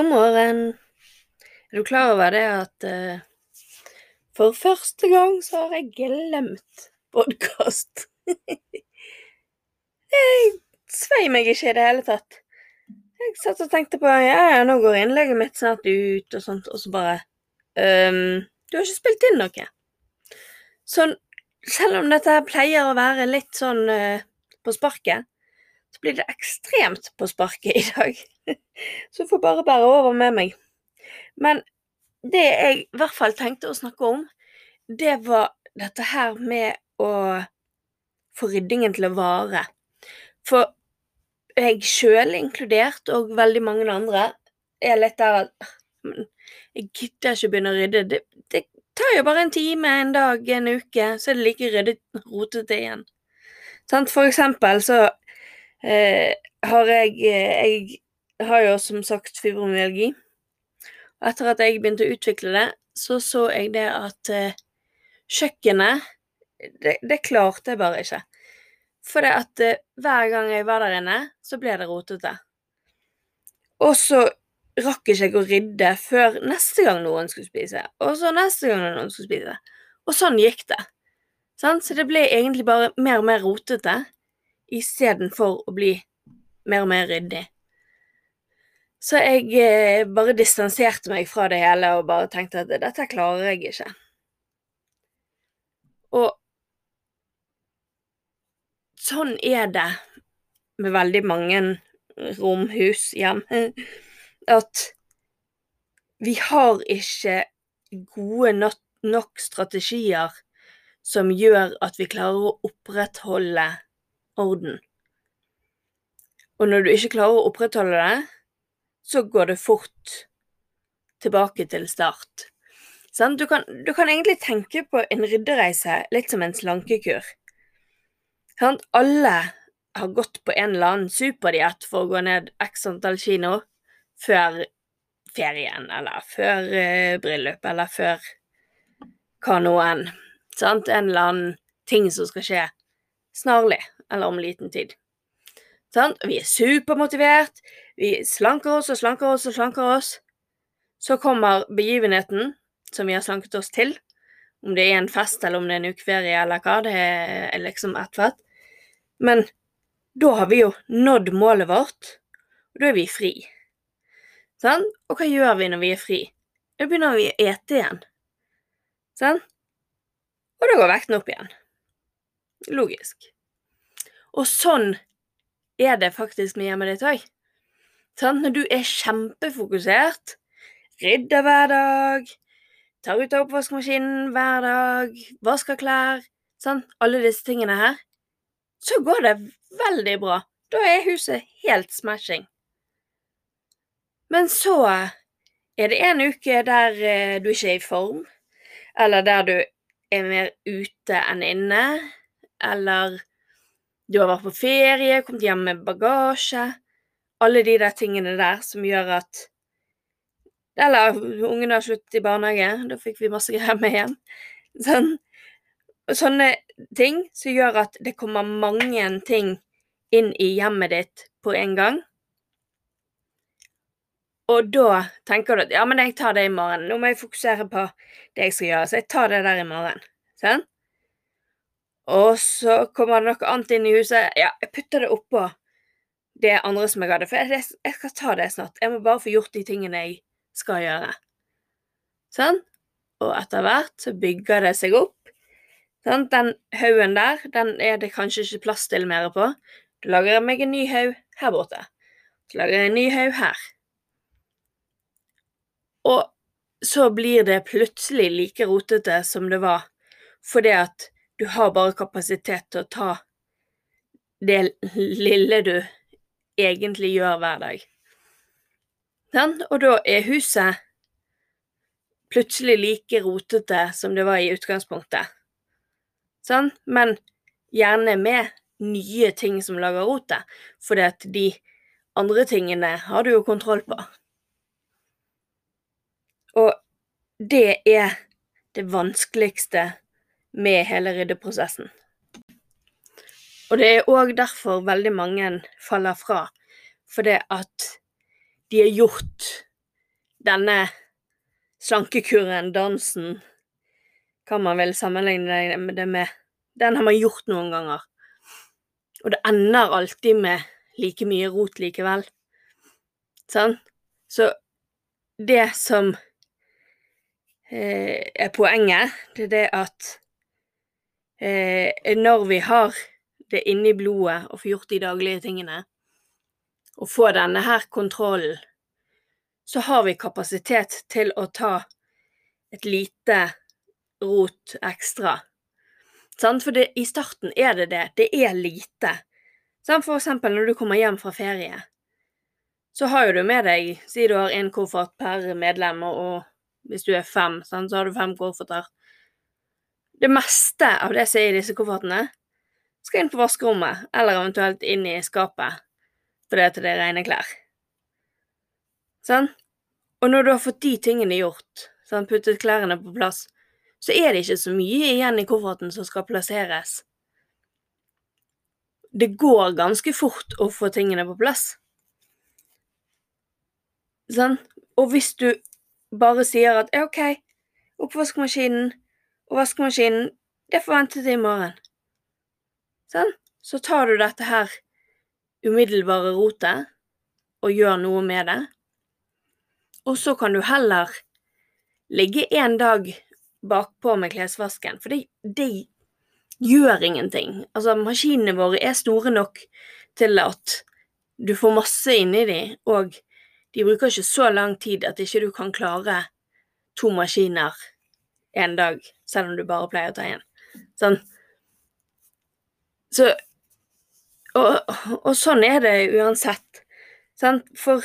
God morgen. Er du klar over det at uh, for første gang så har jeg glemt podkast? jeg svei meg ikke i det hele tatt. Jeg satt og tenkte på ja, ja, nå går innlegget mitt snart ut, og sånt, og så bare um, Du har ikke spilt inn noe. Sånn, selv om dette pleier å være litt sånn uh, på sparket, så blir det ekstremt på sparket i dag. så får bare bære over med meg. Men det jeg i hvert fall tenkte å snakke om, det var dette her med å få ryddingen til å vare. For jeg sjøl inkludert, og veldig mange andre, er litt der at jeg gidder ikke begynne å rydde. Det, det, tar jo bare en time, en dag, en uke, så er det like ryddet rotete igjen. For eksempel så eh, har jeg Jeg har jo som sagt fibromyalgi. Og etter at jeg begynte å utvikle det, så så jeg det at eh, kjøkkenet det, det klarte jeg bare ikke. For det at eh, hver gang jeg var der inne, så ble det rotete. Og så rakk ikke jeg å rydde før neste gang noen skulle spise, og så neste gang noen skulle spise. Og sånn gikk det. Så det ble egentlig bare mer og mer rotete istedenfor å bli mer og mer ryddig. Så jeg eh, bare distanserte meg fra det hele og bare tenkte at dette klarer jeg ikke. Og sånn er det med veldig mange romhus, hjem, at vi har ikke gode nok strategier som gjør at vi klarer å opprettholde orden. Og når du ikke klarer å opprettholde det, så går det fort tilbake til start. Du kan, du kan egentlig tenke på en ryddereise litt som en slankekur. Alle har gått på en eller annen superdiett for å gå ned x antall kino før ferien, eller før uh, bryllup, eller før hva nå. En eller annen ting som skal skje snarlig, eller om liten tid. Sånn? Vi er supermotivert, vi slanker oss og slanker oss og slanker oss. Så kommer begivenheten som vi har slanket oss til. Om det er en fest, eller om det er en ukeferie, eller hva, det er liksom ett fett. Men da har vi jo nådd målet vårt, og da er vi fri. Sånn? Og hva gjør vi når vi er fri? Da begynner vi å ete igjen. Sånn? Og da går vekten opp igjen. Logisk. Og sånn er det faktisk med hjemmet ditt òg. Sånn? Når du er kjempefokusert, rydder hver dag, tar ut av oppvaskmaskinen hver dag, vasker klær, sånn? alle disse tingene her, så går det veldig bra. Da er huset helt smashing. Men så er det en uke der eh, du ikke er i form, eller der du er mer ute enn inne, eller du har vært på ferie, kommet hjem med bagasje Alle de der tingene der som gjør at Eller ungene har sluttet i barnehage, da fikk vi masse greier med hjem. Sånn, sånne ting som gjør at det kommer mange ting inn i hjemmet ditt på en gang. Og da tenker du at ja, men jeg tar det i morgen. Nå må jeg fokusere på det jeg skal gjøre, så jeg tar det der i morgen. Sånn? Og så kommer det noe annet inn i huset. Ja, jeg putter det oppå det andre som jeg hadde, for jeg, jeg skal ta det snart. Jeg må bare få gjort de tingene jeg skal gjøre. Sånn? Og etter hvert så bygger det seg opp Sånn, den haugen der, den er det kanskje ikke plass til mer på. Da lager meg en ny haug her borte. Så lager jeg en ny haug her. Og så blir det plutselig like rotete som det var, fordi at du har bare kapasitet til å ta det lille du egentlig gjør hver dag. Den, Og da er huset plutselig like rotete som det var i utgangspunktet. Sånn? Men gjerne med nye ting som lager rotet, fordi de andre tingene har du jo kontroll på. Og det er det vanskeligste med hele ryddeprosessen. Og det er òg derfor veldig mange faller fra, fordi at de har gjort denne slankekuren, dansen, hva man vil sammenligne det med, den har man gjort noen ganger. Og det ender alltid med like mye rot likevel. Sånn? Så det som eh, er poenget, det er det at eh, når vi har det inni blodet og får gjort de daglige tingene, og får denne her kontrollen, så har vi kapasitet til å ta et lite rot ekstra. For det, i starten er det det. Det er lite. For eksempel når du kommer hjem fra ferie, så har jo du med deg Si du har én koffert per medlem, og hvis du er fem, så har du fem kofferter. Det meste av det som er i disse koffertene, skal inn på vaskerommet, eller eventuelt inn i skapet, fordi at det er rene klær. Sånn? Og når du har fått de tingene gjort, sånn, puttet klærne på plass, så er det ikke så mye igjen i kofferten som skal plasseres. Det går ganske fort å få tingene på plass. Sånn? Og hvis du bare sier at OK, oppvaskmaskinen og vaskemaskinen, det får vente til i morgen. Sånn? Så tar du dette her umiddelbare rotet og gjør noe med det. Og så kan du heller ligge en dag bakpå med klesvasken, for det, det gjør ingenting. Altså, maskinene våre er store nok til at du får masse inni de, og de bruker ikke så lang tid at ikke du kan klare to maskiner en dag, selv om du bare pleier å ta én. Sånn. Så og, og, sånn er det uansett. Sant? For,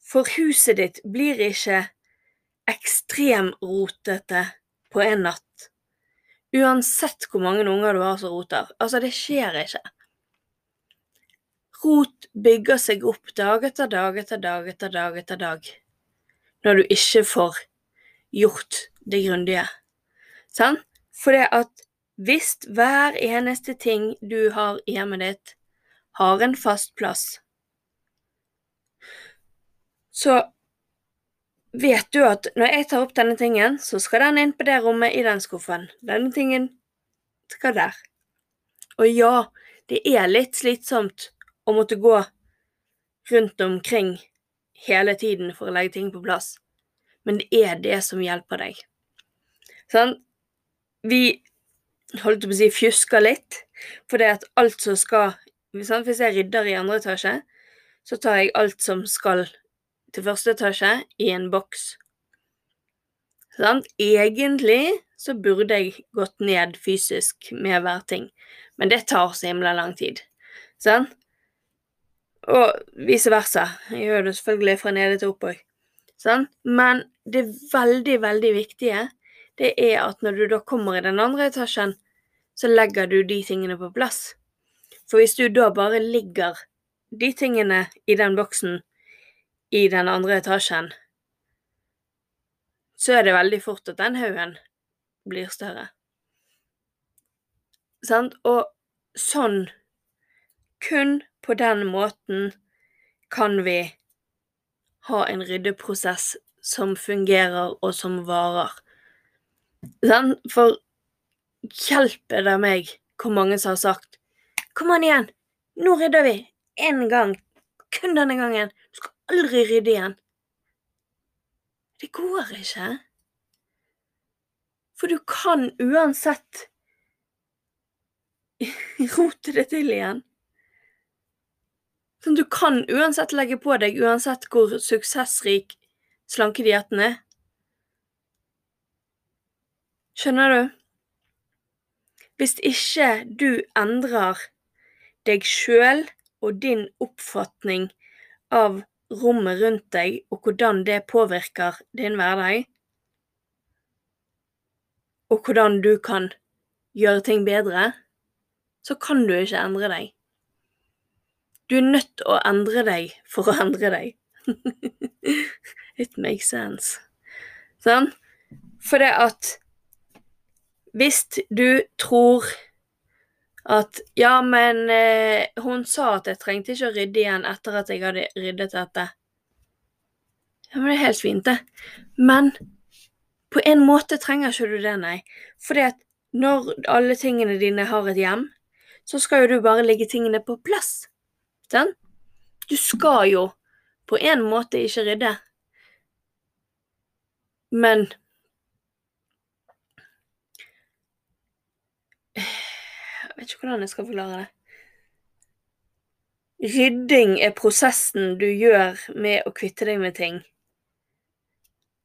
for huset ditt blir ikke ekstremrotete på en natt. Uansett hvor mange unger du har som roter. Altså, det skjer ikke. Rot bygger seg opp dag etter dag etter dag etter dag etter dag når du ikke får gjort det grundige. Sant? For det at hvis hver eneste ting du har i hjemmet ditt, har en fast plass, så vet du at når jeg tar opp denne tingen, så skal den inn på det rommet i den skuffen. Denne tingen skal der. Og ja, det er litt slitsomt å måtte gå rundt omkring hele tiden for å legge ting på plass, men det er det som hjelper deg. Sånn? Vi holdt på å si fjusker litt, for det at alt som skal sånn? Hvis jeg rydder i andre etasje, så tar jeg alt som skal til første etasje, i en boks. Sånn? Egentlig så burde jeg gått ned fysisk med hver ting, men det tar så himla lang tid. Sånn? Og vice versa. Jeg gjør det selvfølgelig fra nede til opp òg. Sånn? Men det veldig, veldig viktige, det er at når du da kommer i den andre etasjen, så legger du de tingene på plass. For hvis du da bare ligger de tingene i den boksen i den andre etasjen, så er det veldig fort at den haugen blir større. Sant? Og sånn, kun på den måten, kan vi ha en ryddeprosess som fungerer og som varer. Sant? For hjelper det meg hvor mange som har sagt Kom an igjen, nå rydder vi! Én gang. Kun denne gangen. Du skal aldri rydde igjen. Det går ikke. For du kan uansett rote det til igjen. Sånn, du kan uansett legge på deg, uansett hvor suksessrik slankedietten er. Skjønner du? Hvis ikke du endrer deg sjøl og din oppfatning av rommet rundt deg, og hvordan det påvirker din hverdag, og hvordan du kan gjøre ting bedre, så kan du ikke endre deg. Du er nødt til å endre deg for å endre deg. It makes sense. Sånn? For det at hvis du tror at ja, men eh, hun sa at jeg trengte ikke å rydde igjen etter at jeg hadde ryddet dette. Ja, men det er helt fint, det. Men på en måte trenger ikke du det, nei. Fordi at når alle tingene dine har et hjem, så skal jo du bare legge tingene på plass. Sant? Du skal jo på en måte ikke rydde. Men Jeg vet ikke hvordan jeg skal forklare det. Rydding er prosessen du gjør med å kvitte deg med ting.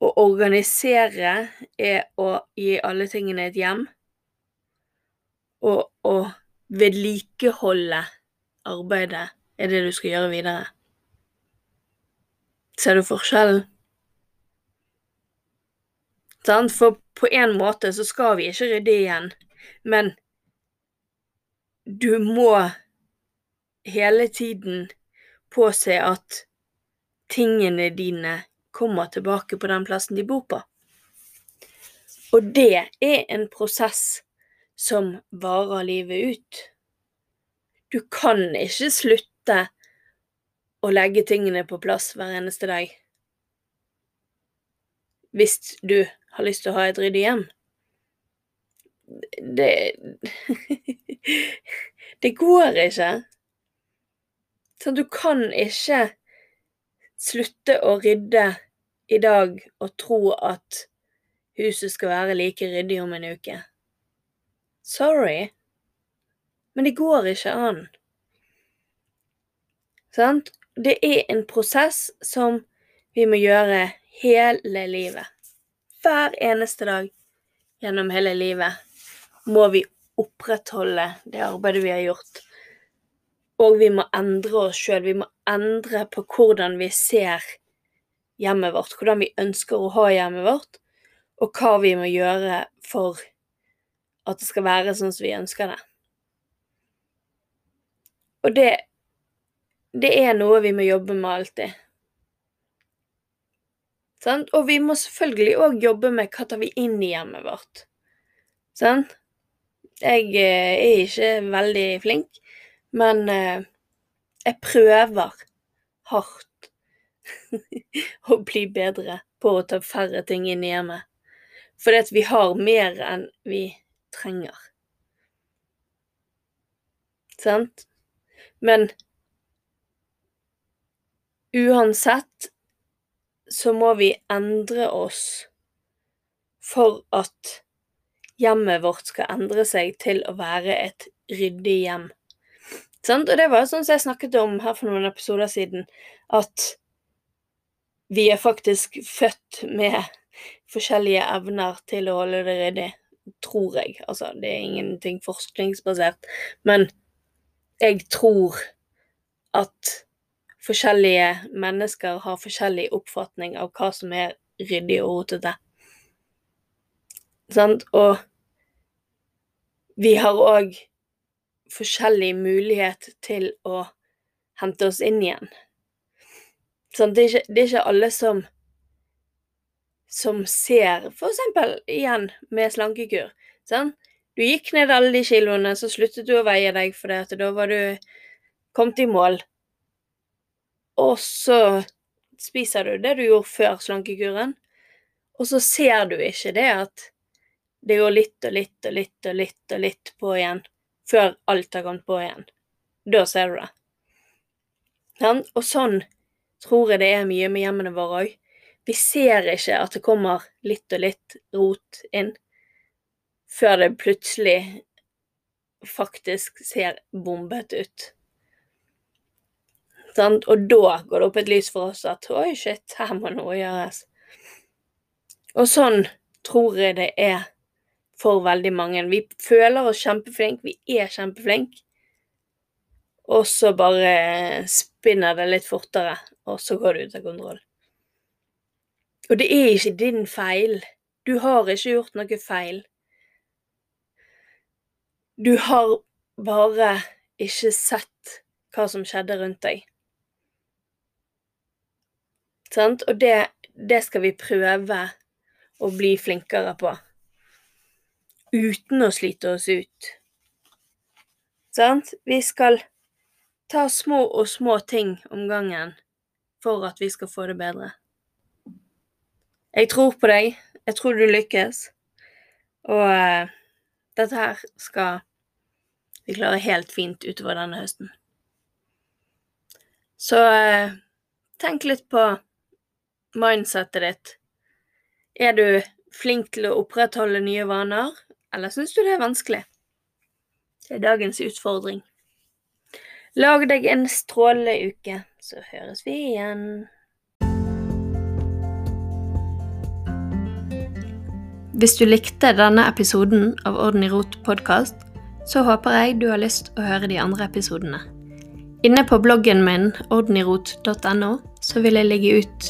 Å organisere er å gi alle tingene et hjem. Og å vedlikeholde arbeidet er det du skal gjøre videre. Ser du forskjellen? For på en måte så skal vi ikke rydde igjen, men du må hele tiden påse at tingene dine kommer tilbake på den plassen de bor på. Og det er en prosess som varer livet ut. Du kan ikke slutte å legge tingene på plass hver eneste dag hvis du har lyst til å ha et ryddig hjem. Det Det går ikke. Sånn, du kan ikke slutte å rydde i dag og tro at huset skal være like ryddig om en uke. Sorry, men det går ikke an. Sant? Det er en prosess som vi må gjøre hele livet. Hver eneste dag gjennom hele livet må vi opprettholde det arbeidet vi har gjort. Og vi må endre oss sjøl. Vi må endre på hvordan vi ser hjemmet vårt, hvordan vi ønsker å ha hjemmet vårt, og hva vi må gjøre for at det skal være sånn som vi ønsker det. Og det, det er noe vi må jobbe med alltid. Sant? Og vi må selvfølgelig òg jobbe med hva tar vi inn i hjemmet vårt. Sant? Jeg eh, er ikke veldig flink, men eh, jeg prøver hardt å bli bedre på å ta færre ting inn i hjemmet. Fordi at vi har mer enn vi trenger. Sant? Men uansett så må vi endre oss for at hjemmet vårt skal endre seg til å være et ryddig hjem. Sånn? Og det var sånn som jeg snakket om her for noen episoder siden, at vi er faktisk født med forskjellige evner til å holde det ryddig. Tror jeg. Altså, det er ingenting forskningsbasert. Men jeg tror at forskjellige mennesker har forskjellig oppfatning av hva som er ryddig og rotete. Sant? Og vi har òg forskjellig mulighet til å hente oss inn igjen. Sånn, det, er ikke, det er ikke alle som som ser For eksempel igjen med slankekur. Sånn? Du gikk ned alle de kiloene, så sluttet du å veie deg fordi da var du kommet i mål. Og så spiser du det du gjorde før slankekuren, og så ser du ikke det at det går litt og litt og litt og litt og litt på igjen før alt har kommet på igjen. Da ser du det. Sånn? Og sånn tror jeg det er mye med hjemmene våre òg. Vi ser ikke at det kommer litt og litt rot inn, før det plutselig faktisk ser bombet ut. Sånn? Og da går det opp et lys for oss at oi, shit, her må noe gjøres. Og sånn tror jeg det er for veldig mange. Vi føler oss kjempeflinke, vi er kjempeflinke. og så bare spinner det litt fortere, og så går det ut av kontroll. Og det er ikke din feil. Du har ikke gjort noe feil. Du har bare ikke sett hva som skjedde rundt deg. Sant? Og det, det skal vi prøve å bli flinkere på. Uten å slite oss ut. Sant? Vi skal ta små og små ting om gangen for at vi skal få det bedre. Jeg tror på deg. Jeg tror du lykkes. Og uh, dette her skal vi klare helt fint utover denne høsten. Så uh, tenk litt på mindsettet ditt. Er du flink til å opprettholde nye vaner, eller syns du det er vanskelig? Det er dagens utfordring. Lag deg en strålende uke, så høres vi igjen. Hvis du likte denne episoden av Orden i rot podkast, så håper jeg du har lyst å høre de andre episodene. Inne på bloggen min ordenirot.no så vil jeg legge ut